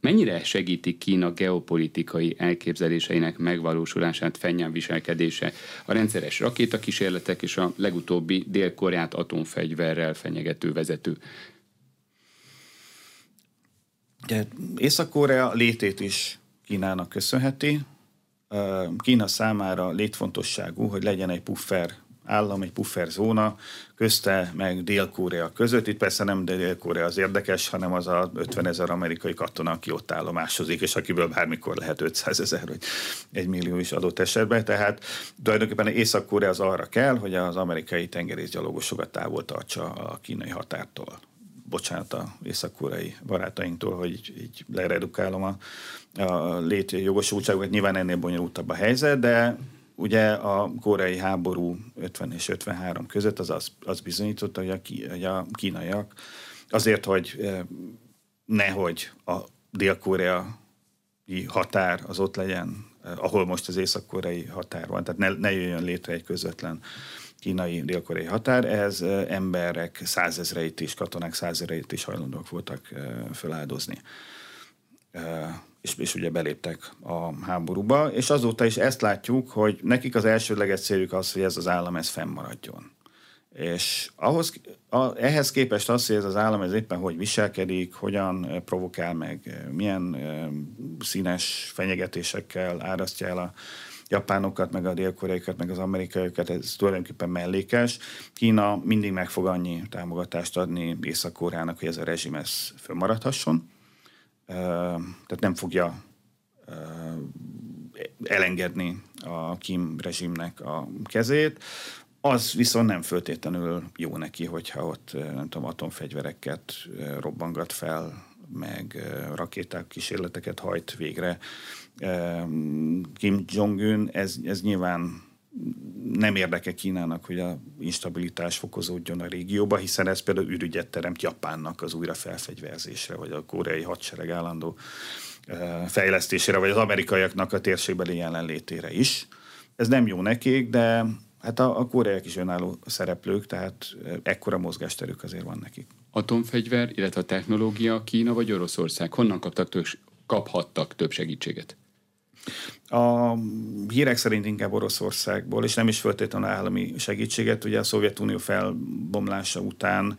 mennyire segíti Kína geopolitikai elképzeléseinek megvalósulását fennyen viselkedése, a rendszeres rakétakísérletek és a legutóbbi Dél-Koreát atomfegyverrel fenyegető vezető? Észak-Korea létét is Kínának köszönheti, Kína számára létfontosságú, hogy legyen egy puffer állam, egy puffer zóna közte meg Dél-Korea között. Itt persze nem Dél-Korea az érdekes, hanem az a 50 ezer amerikai katona, aki ott állomásozik, és akiből bármikor lehet 500 ezer vagy egy millió is adott esetben. Tehát tulajdonképpen Észak-Korea az arra kell, hogy az amerikai tengerészgyalogosokat távol tartsa a kínai határtól bocsánat a észak-koreai barátainktól, hogy így, így leredukálom a, a létjogosultságokat. Nyilván ennél bonyolultabb a helyzet, de ugye a koreai háború 50 és 53 között az, az, az bizonyította, hogy a, hogy a kínaiak azért, hogy eh, nehogy a dél-koreai határ az ott legyen, ahol most az észak-koreai határ van, tehát ne, ne jöjjön létre egy közvetlen kínai dél-koreai határ, ez emberek százezreit is, katonák százezreit is hajlandóak voltak feláldozni. És, és ugye beléptek a háborúba, és azóta is ezt látjuk, hogy nekik az elsődleges céljuk az, hogy ez az állam ez fennmaradjon. És ahhoz, a, ehhez képest az, hogy ez az állam ez éppen hogy viselkedik, hogyan provokál meg, milyen színes fenyegetésekkel árasztja el a japánokat, meg a dél-koreaikat, meg az amerikaiakat, ez tulajdonképpen mellékes. Kína mindig meg fog annyi támogatást adni Észak-Koreának, hogy ez a rezsim ez fönnmaradhasson. Tehát nem fogja elengedni a Kim rezsimnek a kezét. Az viszont nem föltétlenül jó neki, hogyha ott nem tudom, atomfegyvereket robbangat fel, meg rakéták kísérleteket hajt végre Kim Jong-un, ez, ez nyilván nem érdeke Kínának, hogy a instabilitás fokozódjon a régióba, hiszen ez például ürügyet teremt Japánnak az újra felfegyverzésre, vagy a koreai hadsereg állandó fejlesztésére, vagy az amerikaiaknak a térségbeli jelenlétére is. Ez nem jó nekik, de hát a, a koreaiak is önálló szereplők, tehát ekkora mozgásterük azért van nekik. Atomfegyver, illetve a technológia Kína vagy Oroszország honnan kaptak tök, kaphattak több segítséget? A hírek szerint inkább Oroszországból, és nem is feltétlenül állami segítséget. Ugye a Szovjetunió felbomlása után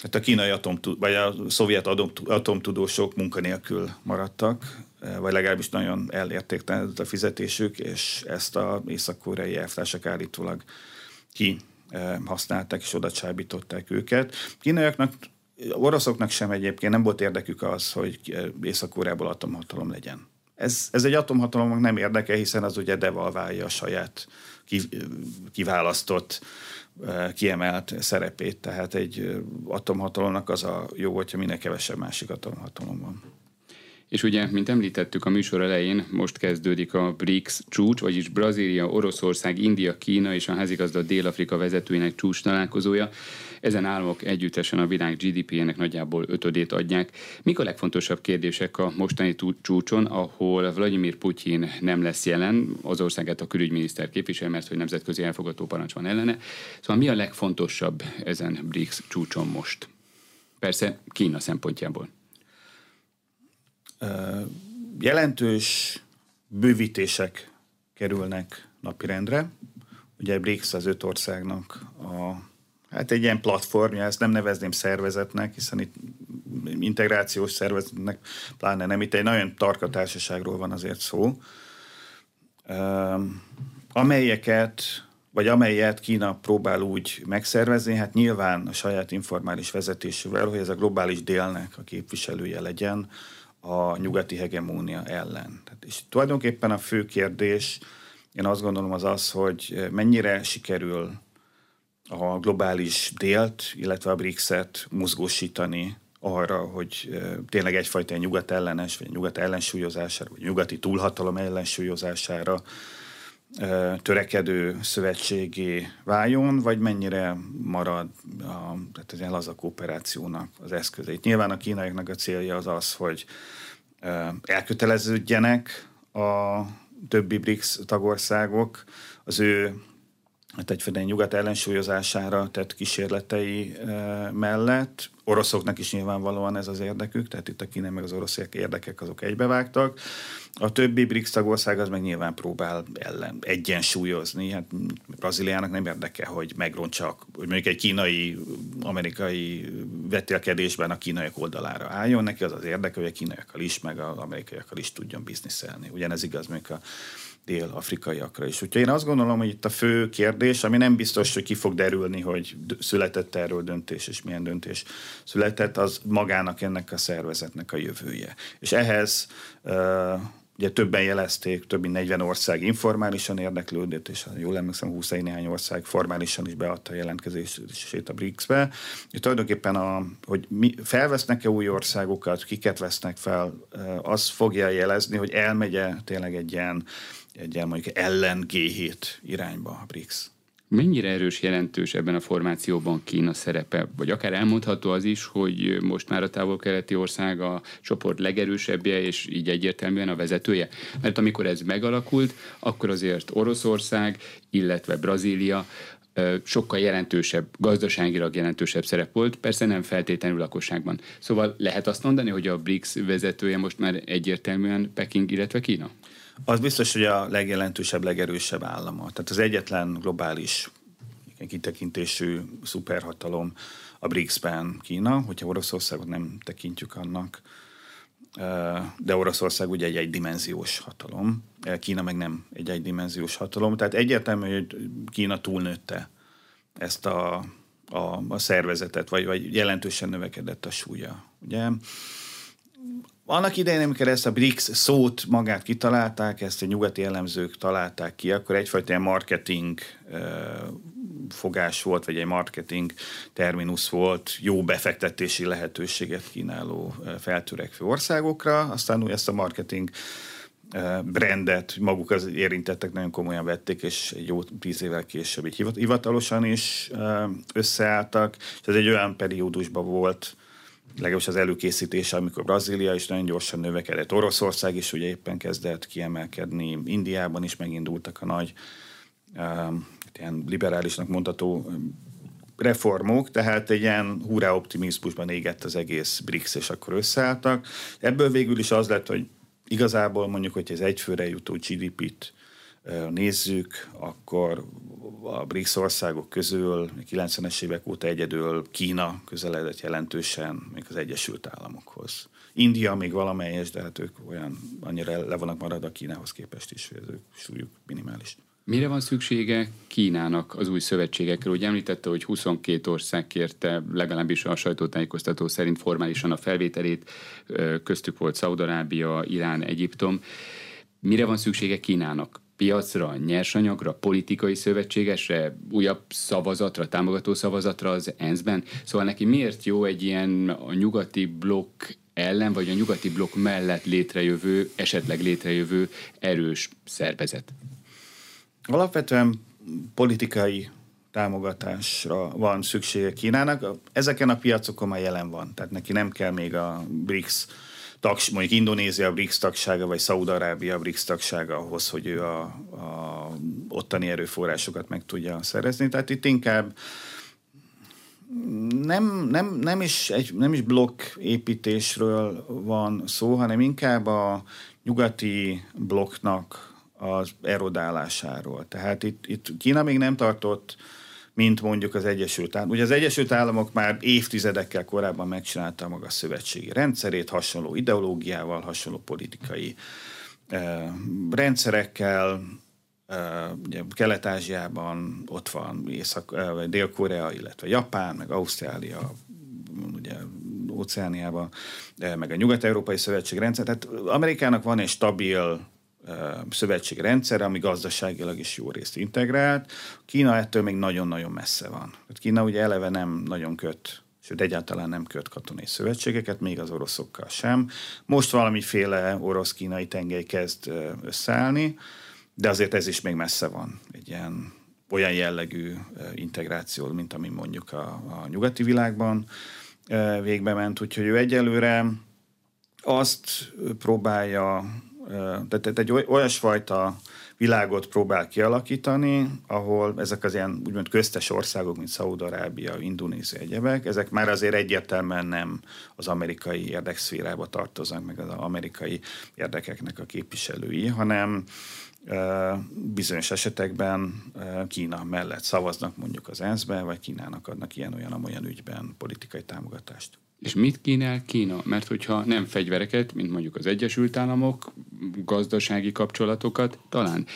tehát a kínai atom, vagy a szovjet atomtudósok munkanélkül maradtak, vagy legalábbis nagyon elértéktelenedett a fizetésük, és ezt a észak-koreai elvtársak állítólag ki használták és oda csábították őket. Kínaiaknak oroszoknak sem egyébként nem volt érdekük az, hogy Észak-Koreából atomhatalom legyen. Ez, ez egy atomhatalomnak nem érdeke, hiszen az ugye devalválja a saját kiválasztott, kiemelt szerepét. Tehát egy atomhatalomnak az a jó, hogyha minél kevesebb másik atomhatalom van. És ugye, mint említettük a műsor elején, most kezdődik a BRICS csúcs, vagyis Brazília, Oroszország, India, Kína és a házigazda Dél-Afrika vezetőinek csúcs találkozója. Ezen államok együttesen a világ GDP-ének nagyjából ötödét adják. Mik a legfontosabb kérdések a mostani csúcson, ahol Vladimir Putyin nem lesz jelen, az országát a külügyminiszter képvisel, mert hogy nemzetközi elfogató parancs van ellene. Szóval mi a legfontosabb ezen BRICS csúcson most? Persze Kína szempontjából jelentős bővítések kerülnek napirendre. Ugye BRICS az öt országnak a, hát egy ilyen platformja, ezt nem nevezném szervezetnek, hiszen itt integrációs szervezetnek pláne nem, itt egy nagyon tarka társaságról van azért szó, amelyeket vagy amelyet Kína próbál úgy megszervezni, hát nyilván a saját informális vezetésével, hogy ez a globális délnek a képviselője legyen, a nyugati hegemónia ellen. Tehát, és tulajdonképpen a fő kérdés, én azt gondolom az az, hogy mennyire sikerül a globális délt, illetve a BRICS-et mozgósítani arra, hogy tényleg egyfajta nyugat ellenes, vagy nyugat ellensúlyozására, vagy nyugati túlhatalom ellensúlyozására törekedő szövetségé váljon, vagy mennyire marad a, tehát az az a kooperációnak az eszközeit. Nyilván a kínaiaknak a célja az az, hogy elköteleződjenek a többi BRICS tagországok az ő hát egyfajta nyugat ellensúlyozására tett kísérletei mellett. Oroszoknak is nyilvánvalóan ez az érdekük, tehát itt a kínai meg az oroszok érdekek azok egybevágtak. A többi BRICS tagország az meg nyilván próbál ellen egyensúlyozni. Hát Brazíliának nem érdeke, hogy megrontsa, hogy mondjuk egy kínai, amerikai vetélkedésben a kínaiak oldalára álljon. Neki az az érdeke, hogy a kínaiakkal is, meg az amerikaiakkal is tudjon bizniszelni. Ugyanez igaz még a dél-afrikaiakra is. Úgyhogy én azt gondolom, hogy itt a fő kérdés, ami nem biztos, hogy ki fog derülni, hogy született erről döntés, és milyen döntés született, az magának ennek a szervezetnek a jövője. És ehhez Ugye többen jelezték, több mint 40 ország informálisan érdeklődött, és jól emlékszem, 20 néhány ország formálisan is beadta a jelentkezését a BRICS-be. És tulajdonképpen, a, hogy mi, felvesznek-e új országokat, kiket vesznek fel, az fogja jelezni, hogy elmegye tényleg egy ilyen egy mondjuk ellen G7 irányba a BRICS. Mennyire erős, jelentős ebben a formációban Kína szerepe? Vagy akár elmondható az is, hogy most már a távol-keleti ország a csoport legerősebbje, és így egyértelműen a vezetője? Mert amikor ez megalakult, akkor azért Oroszország, illetve Brazília sokkal jelentősebb, gazdaságilag jelentősebb szerep volt, persze nem feltétlenül lakosságban. Szóval lehet azt mondani, hogy a BRICS vezetője most már egyértelműen Peking, illetve Kína? Az biztos, hogy a legjelentősebb, legerősebb állama. Tehát az egyetlen globális kitekintésű szuperhatalom a BRICS-ben Kína, hogyha Oroszországot nem tekintjük annak, de Oroszország ugye egy egydimenziós hatalom, Kína meg nem egy egydimenziós hatalom, tehát egyértelmű, hogy Kína túlnőtte ezt a, a, a szervezetet, vagy, vagy jelentősen növekedett a súlya. Ugye annak idején, amikor ezt a BRICS szót magát kitalálták, ezt a nyugati elemzők találták ki, akkor egyfajta marketing fogás volt, vagy egy marketing terminus volt, jó befektetési lehetőséget kínáló feltörekvő országokra, aztán úgy ezt a marketing brandet maguk az érintettek nagyon komolyan vették, és jó tíz évvel később így hivatalosan is összeálltak, és ez egy olyan periódusban volt, legalábbis az előkészítése, amikor Brazília is nagyon gyorsan növekedett, Oroszország is ugye éppen kezdett kiemelkedni, Indiában is megindultak a nagy um, ilyen liberálisnak mondható um, reformok, tehát egy ilyen hurrá optimizmusban égett az egész BRICS, és akkor összeálltak. Ebből végül is az lett, hogy igazából mondjuk, hogy ez egyfőre jutó GDP-t nézzük, akkor a BRICS országok közül 90-es évek óta egyedül Kína közeledett jelentősen még az Egyesült Államokhoz. India még valamelyes, de hát ők olyan annyira le vannak marad a Kínához képest is, hogy az ők súlyuk minimális. Mire van szüksége Kínának az új szövetségekről? Ugye említette, hogy 22 ország kérte legalábbis a sajtótájékoztató szerint formálisan a felvételét, köztük volt Szaudarábia, Irán, Egyiptom. Mire van szüksége Kínának? Piacra, nyersanyagra, politikai szövetségesre, újabb szavazatra, támogató szavazatra az ENSZ-ben. Szóval neki miért jó egy ilyen a nyugati blokk ellen, vagy a nyugati blokk mellett létrejövő, esetleg létrejövő erős szervezet? Alapvetően politikai támogatásra van szüksége Kínának. Ezeken a piacokon már jelen van, tehát neki nem kell még a BRICS tags, mondjuk Indonézia BRICS tagsága, vagy Szaudarábia BRICS tagsága ahhoz, hogy ő a, a ottani erőforrásokat meg tudja szerezni. Tehát itt inkább nem, nem, nem, is egy, nem is blokk építésről van szó, hanem inkább a nyugati blokknak az erodálásáról. Tehát itt, itt Kína még nem tartott mint mondjuk az Egyesült Államok. Ugye az Egyesült Államok már évtizedekkel korábban megcsinálta maga a szövetségi rendszerét, hasonló ideológiával, hasonló politikai eh, rendszerekkel, eh, ugye Kelet-Ázsiában ott van Észak, eh, Dél-Korea, illetve Japán, meg Ausztrália, ugye Óceániában, eh, meg a Nyugat-Európai Szövetség rendszer. Tehát Amerikának van egy stabil szövetségi rendszer, ami gazdaságilag is jó részt integrált. Kína ettől még nagyon-nagyon messze van. Kína ugye eleve nem nagyon köt sőt egyáltalán nem köt katonai szövetségeket, még az oroszokkal sem. Most valamiféle orosz-kínai tengely kezd összeállni, de azért ez is még messze van. Egy ilyen olyan jellegű integráció, mint ami mondjuk a, a nyugati világban végbe ment. Úgyhogy ő egyelőre azt próbálja tehát egy olyasfajta világot próbál kialakítani, ahol ezek az ilyen úgymond köztes országok, mint Szaúd-Arábia, Indonézia, egyebek, ezek már azért egyértelműen nem az amerikai érdekszférába tartoznak, meg az amerikai érdekeknek a képviselői, hanem bizonyos esetekben Kína mellett szavaznak mondjuk az ENSZ-ben, vagy Kínának adnak ilyen-olyan-olyan ügyben politikai támogatást. És mit kínál Kína? Mert hogyha nem fegyvereket, mint mondjuk az Egyesült Államok, gazdasági kapcsolatokat, talán.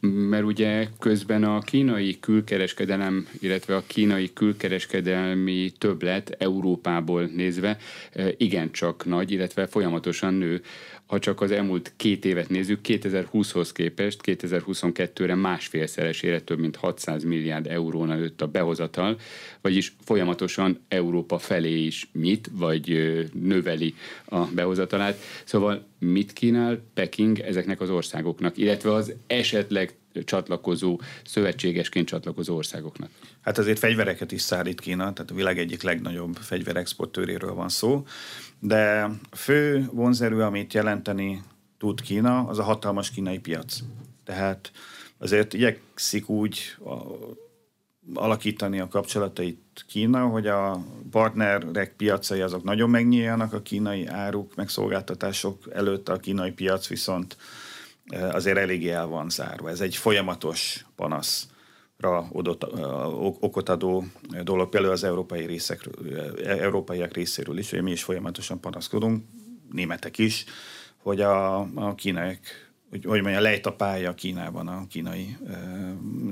Mert ugye közben a kínai külkereskedelem, illetve a kínai külkereskedelmi többlet Európából nézve eh, igencsak nagy, illetve folyamatosan nő ha csak az elmúlt két évet nézzük, 2020-hoz képest 2022-re másfélszeresére több mint 600 milliárd euróna nőtt a behozatal, vagyis folyamatosan Európa felé is nyit, vagy növeli a behozatalát. Szóval mit kínál Peking ezeknek az országoknak, illetve az esetleg csatlakozó, szövetségesként csatlakozó országoknak? Hát azért fegyvereket is szállít Kína, tehát a világ egyik legnagyobb fegyverexportőréről van szó, de fő vonzerő, amit jelenteni tud Kína, az a hatalmas kínai piac. Tehát azért igyekszik úgy alakítani a kapcsolatait Kína, hogy a partnerek piacai azok nagyon megnyíljanak a kínai áruk, meg szolgáltatások előtt, a kínai piac viszont eh, azért eléggé el van zárva. Ez egy folyamatos panasz odott, okot adó dolog, például az európai részekről, európaiak részéről is, hogy mi is folyamatosan panaszkodunk, németek is, hogy a, a kínaiak, hogy, hogy mondja, lejt a pálya Kínában a kínai e,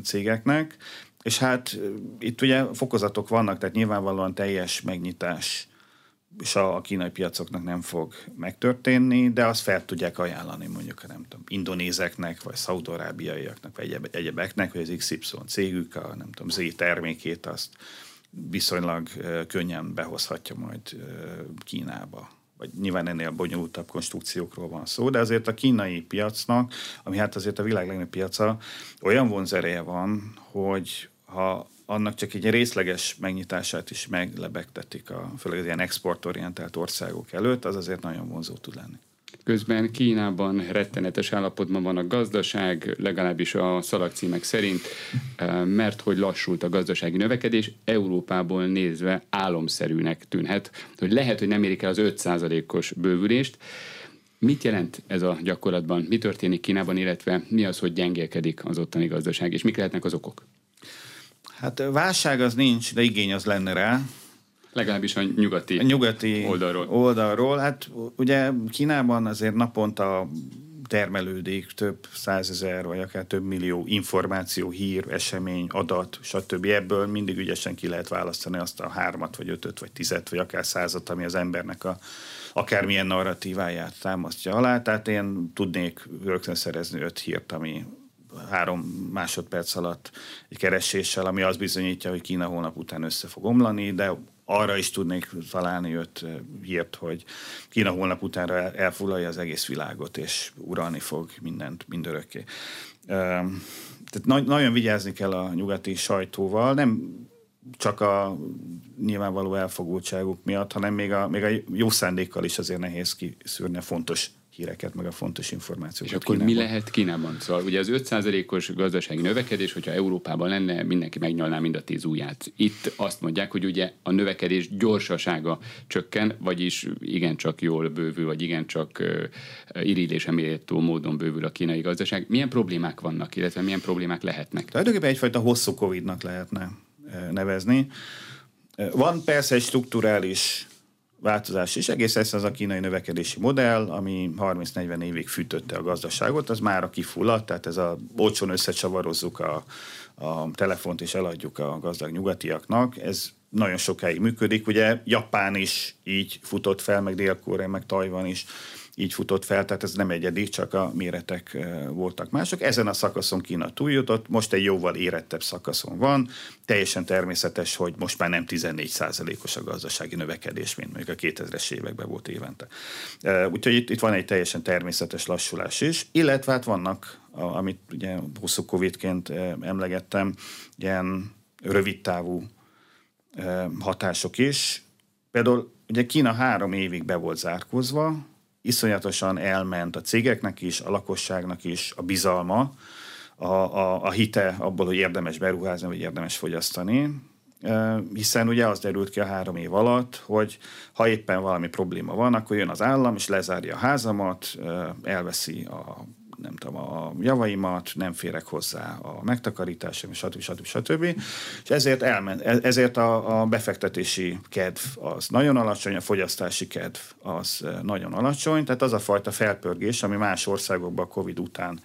cégeknek, és hát itt ugye fokozatok vannak, tehát nyilvánvalóan teljes megnyitás és a, kínai piacoknak nem fog megtörténni, de azt fel tudják ajánlani mondjuk a nem tudom, indonézeknek, vagy szaudarábiaiaknak, vagy egyeb, egyebeknek, hogy az XY cégük a nem tudom, Z termékét azt viszonylag könnyen behozhatja majd Kínába. Vagy nyilván ennél bonyolultabb konstrukciókról van szó, de azért a kínai piacnak, ami hát azért a világ legnagyobb piaca, olyan vonzereje van, hogy ha annak csak egy részleges megnyitását is meglebegtetik, a, főleg az ilyen exportorientált országok előtt, az azért nagyon vonzó tud lenni. Közben Kínában rettenetes állapotban van a gazdaság, legalábbis a szalagcímek szerint, eh, mert hogy lassult a gazdasági növekedés, Európából nézve álomszerűnek tűnhet, hogy lehet, hogy nem érik el az 5%-os bővülést. Mit jelent ez a gyakorlatban? Mi történik Kínában, illetve mi az, hogy gyengélkedik az ottani gazdaság, és mik lehetnek az okok? Hát válság az nincs, de igény az lenne rá. Legalábbis a nyugati, a nyugati oldalról. oldalról. Hát ugye Kínában azért naponta termelődik több százezer, vagy akár több millió információ, hír, esemény, adat, stb. Ebből mindig ügyesen ki lehet választani azt a hármat, vagy ötöt, vagy tizet, vagy akár százat, ami az embernek a akármilyen narratíváját támasztja alá. Tehát én tudnék rögtön szerezni öt hírt, ami három másodperc alatt egy kereséssel, ami azt bizonyítja, hogy Kína holnap után össze fog omlani, de arra is tudnék találni öt hírt, hogy Kína holnap utánra elfoglalja az egész világot, és uralni fog mindent mindörökké. Tehát nagyon vigyázni kell a nyugati sajtóval, nem csak a nyilvánvaló elfogultságuk miatt, hanem még a, még a jó szándékkal is azért nehéz kiszűrni a fontos híreket, meg a fontos információkat. És akkor Kínában. mi lehet Kínában? Szóval ugye az 5%-os gazdasági növekedés, hogyha Európában lenne, mindenki megnyalná mind a tíz ujját. Itt azt mondják, hogy ugye a növekedés gyorsasága csökken, vagyis igencsak jól bővül, vagy igencsak uh, irigylésem méltó módon bővül a kínai gazdaság. Milyen problémák vannak, illetve milyen problémák lehetnek? Tulajdonképpen egyfajta hosszú Covid-nak lehetne nevezni. Van persze egy strukturális változás is. Egész ez az a kínai növekedési modell, ami 30-40 évig fűtötte a gazdaságot, az már a kifulladt, tehát ez a olcsón összecsavarozzuk a, a telefont és eladjuk a gazdag nyugatiaknak, ez nagyon sokáig működik. Ugye Japán is így futott fel, meg Dél-Korea, meg Tajvan is így futott fel, tehát ez nem egyedi, csak a méretek voltak mások. Ezen a szakaszon Kína túljutott, most egy jóval érettebb szakaszon van. Teljesen természetes, hogy most már nem 14 os a gazdasági növekedés, mint mondjuk a 2000-es években volt évente. Úgyhogy itt, itt van egy teljesen természetes lassulás is, illetve hát vannak, amit ugye hosszú Covid-ként emlegettem, ilyen rövidtávú hatások is. Például ugye Kína három évig be volt zárkózva, iszonyatosan elment a cégeknek is, a lakosságnak is a bizalma, a, a, a hite abból, hogy érdemes beruházni, vagy érdemes fogyasztani, hiszen ugye az derült ki a három év alatt, hogy ha éppen valami probléma van, akkor jön az állam, és lezárja a házamat, elveszi a nem tudom, a javaimat, nem férek hozzá a megtakarításom, stb. stb. stb. És ezért, elment, e, ezért a, a befektetési kedv az nagyon alacsony, a fogyasztási kedv az e, nagyon alacsony, tehát az a fajta felpörgés, ami más országokban a Covid után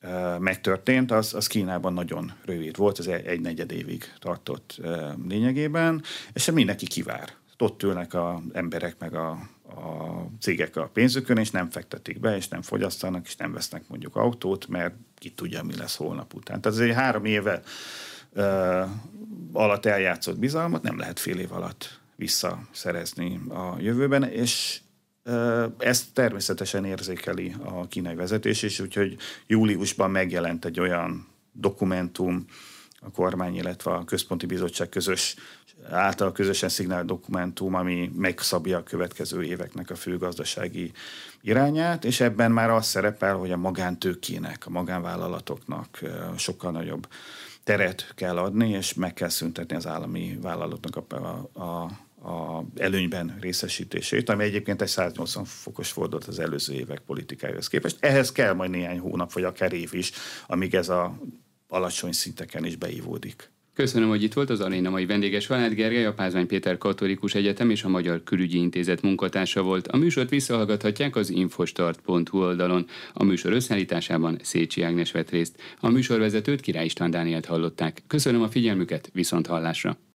e, megtörtént, az, az Kínában nagyon rövid volt, ez egy negyed évig tartott lényegében, és mindenki kivár. Ott ülnek az emberek, meg a a cégek a pénzükön, és nem fektetik be, és nem fogyasztanak, és nem vesznek mondjuk autót, mert ki tudja, mi lesz holnap után. Tehát ez egy három éve uh, alatt eljátszott bizalmat nem lehet fél év alatt visszaszerezni a jövőben, és ezt természetesen érzékeli a kínai vezetés, és úgyhogy júliusban megjelent egy olyan dokumentum, a kormány, illetve a központi bizottság közös által közösen szignált dokumentum, ami megszabja a következő éveknek a főgazdasági irányát, és ebben már az szerepel, hogy a magántőkének, a magánvállalatoknak sokkal nagyobb teret kell adni, és meg kell szüntetni az állami vállalatoknak a, a, a előnyben részesítését, ami egyébként egy 180 fokos fordult az előző évek politikájához képest. Ehhez kell majd néhány hónap, vagy akár év is, amíg ez a alacsony szinteken is beívódik. Köszönöm, hogy itt volt az aréna mai vendéges Valád Gergely, a Pázmány Péter Katolikus Egyetem és a Magyar Külügyi Intézet munkatársa volt. A műsort visszahallgathatják az infostart.hu oldalon. A műsor összeállításában Szécsi Ágnes vett részt. A műsorvezetőt Király István Dánielt hallották. Köszönöm a figyelmüket, viszont hallásra!